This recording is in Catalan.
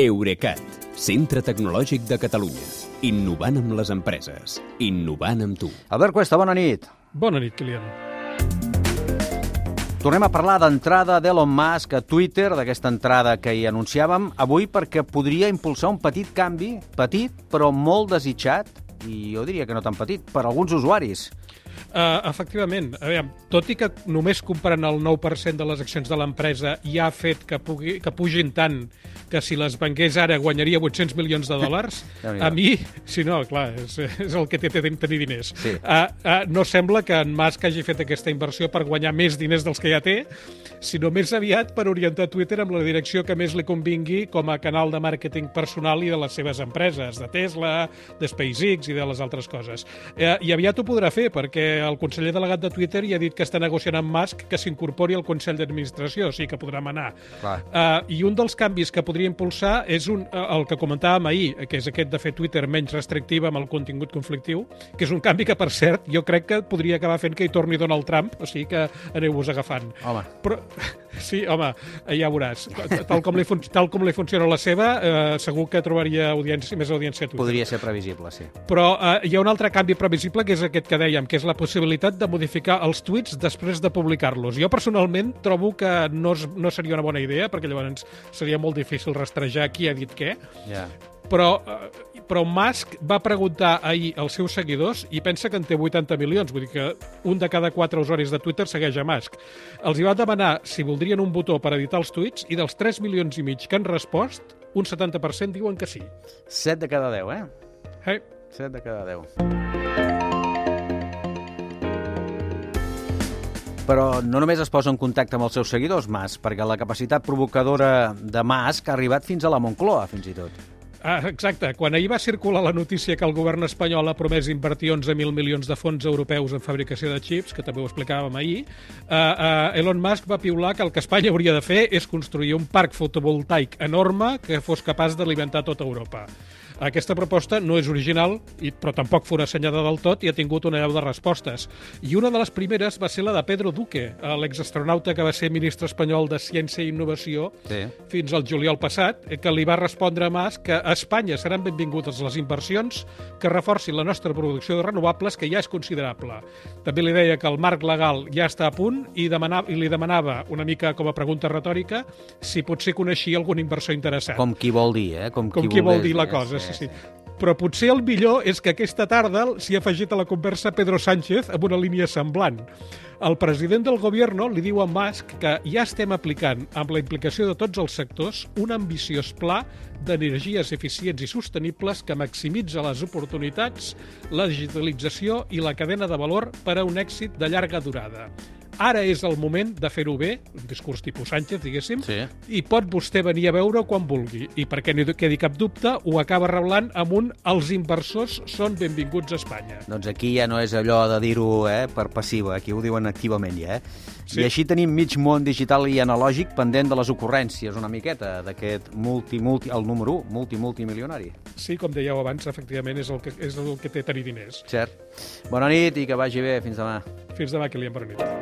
Eurecat, centre tecnològic de Catalunya. Innovant amb les empreses. Innovant amb tu. Albert Cuesta, bona nit. Bona nit, Kilian. Tornem a parlar d'entrada d'Elon Musk a Twitter, d'aquesta entrada que hi anunciàvem, avui perquè podria impulsar un petit canvi, petit però molt desitjat, i jo diria que no tan petit, per alguns usuaris. Uh, efectivament, a veure, tot i que només comprant el 9% de les accions de l'empresa ja ha fet que, pugui, que pugin tant que si les vengués ara guanyaria 800 milions de dòlars, a mi, si no, clar, és, és el que té, té tenir diners. Sí. Uh, uh, no sembla que en Musk hagi fet aquesta inversió per guanyar més diners dels que ja té, sinó més aviat per orientar Twitter amb la direcció que més li convingui com a canal de màrqueting personal i de les seves empreses, de Tesla, de SpaceX i de les altres coses. Uh, I aviat ho podrà fer, perquè el conseller delegat de Twitter ja ha dit que està negociant amb Musk que s'incorpori al Consell d'Administració, o sigui que podrà manar. Uh, I un dels canvis que podria impulsar és un, uh, el que comentàvem ahir, que és aquest de fer Twitter menys restrictiva amb el contingut conflictiu, que és un canvi que, per cert, jo crec que podria acabar fent que hi torni Donald Trump, o sigui que aneu-vos agafant. Home. Però, sí, home, ja veuràs. Tal com li, fun tal com li funciona la seva, eh, segur que trobaria audiència, més audiència a Twitter. Podria ser previsible, sí. Però eh, hi ha un altre canvi previsible, que és aquest que dèiem, que és la possibilitat de modificar els tuits després de publicar-los. Jo personalment trobo que no, és, no seria una bona idea, perquè llavors seria molt difícil rastrejar qui ha dit què, Ja. però, eh, però Musk va preguntar ahir als seus seguidors i pensa que en té 80 milions, vull dir que un de cada quatre usuaris de Twitter segueix a Musk. Els hi va demanar si voldrien un botó per editar els tuits i dels 3 milions i mig que han respost, un 70% diuen que sí. 7 de cada 10, eh? Hey. 7 de cada 10. Però no només es posa en contacte amb els seus seguidors, Mas, perquè la capacitat provocadora de Musk ha arribat fins a la Moncloa, fins i tot. Ah, exacte. Quan ahir va circular la notícia que el govern espanyol ha promès invertir 11.000 milions de fons europeus en fabricació de xips, que també ho explicàvem ahir, uh, uh, Elon Musk va piular que el que Espanya hauria de fer és construir un parc fotovoltaic enorme que fos capaç d'alimentar tota Europa. Aquesta proposta no és original, i, però tampoc fora assenyada del tot i ha tingut una llau de respostes. I una de les primeres va ser la de Pedro Duque, l'exastronauta que va ser ministre espanyol de Ciència i Innovació Sí. fins al juliol passat, eh, que li va respondre a Mas que a Espanya seran benvingudes les inversions que reforcin la nostra producció de renovables, que ja és considerable. També li deia que el marc legal ja està a punt i, demanava, i li demanava, una mica com a pregunta retòrica, si potser coneixia algun inversor interessat. Com qui vol dir, eh? Com, Com qui vol volgués dir la cosa, sí, sí. Però potser el millor és que aquesta tarda s'hi ha afegit a la conversa Pedro Sánchez amb una línia semblant. El president del govern li diu a Musk que ja estem aplicant, amb la implicació de tots els sectors, un ambiciós pla d'energies eficients i sostenibles que maximitza les oportunitats, la digitalització i la cadena de valor per a un èxit de llarga durada. Ara és el moment de fer-ho bé, un discurs tipus Sánchez, diguéssim, Sí. i pot vostè venir a veure quan vulgui. I perquè no quedi cap dubte, ho acaba reblant amb un els inversors són benvinguts a Espanya. Doncs aquí ja no és allò de dir-ho eh, per passiva, aquí ho diuen activament ja, eh? Sí. I així tenim mig món digital i analògic pendent de les ocurrències una miqueta d'aquest multi, multi, el número 1, multi, multimilionari. Sí, com dèieu abans, efectivament, és el que, és el que té tenir diners. Cert. Bona nit i que vagi bé. Fins demà. Fins demà, Kilian, bona nit.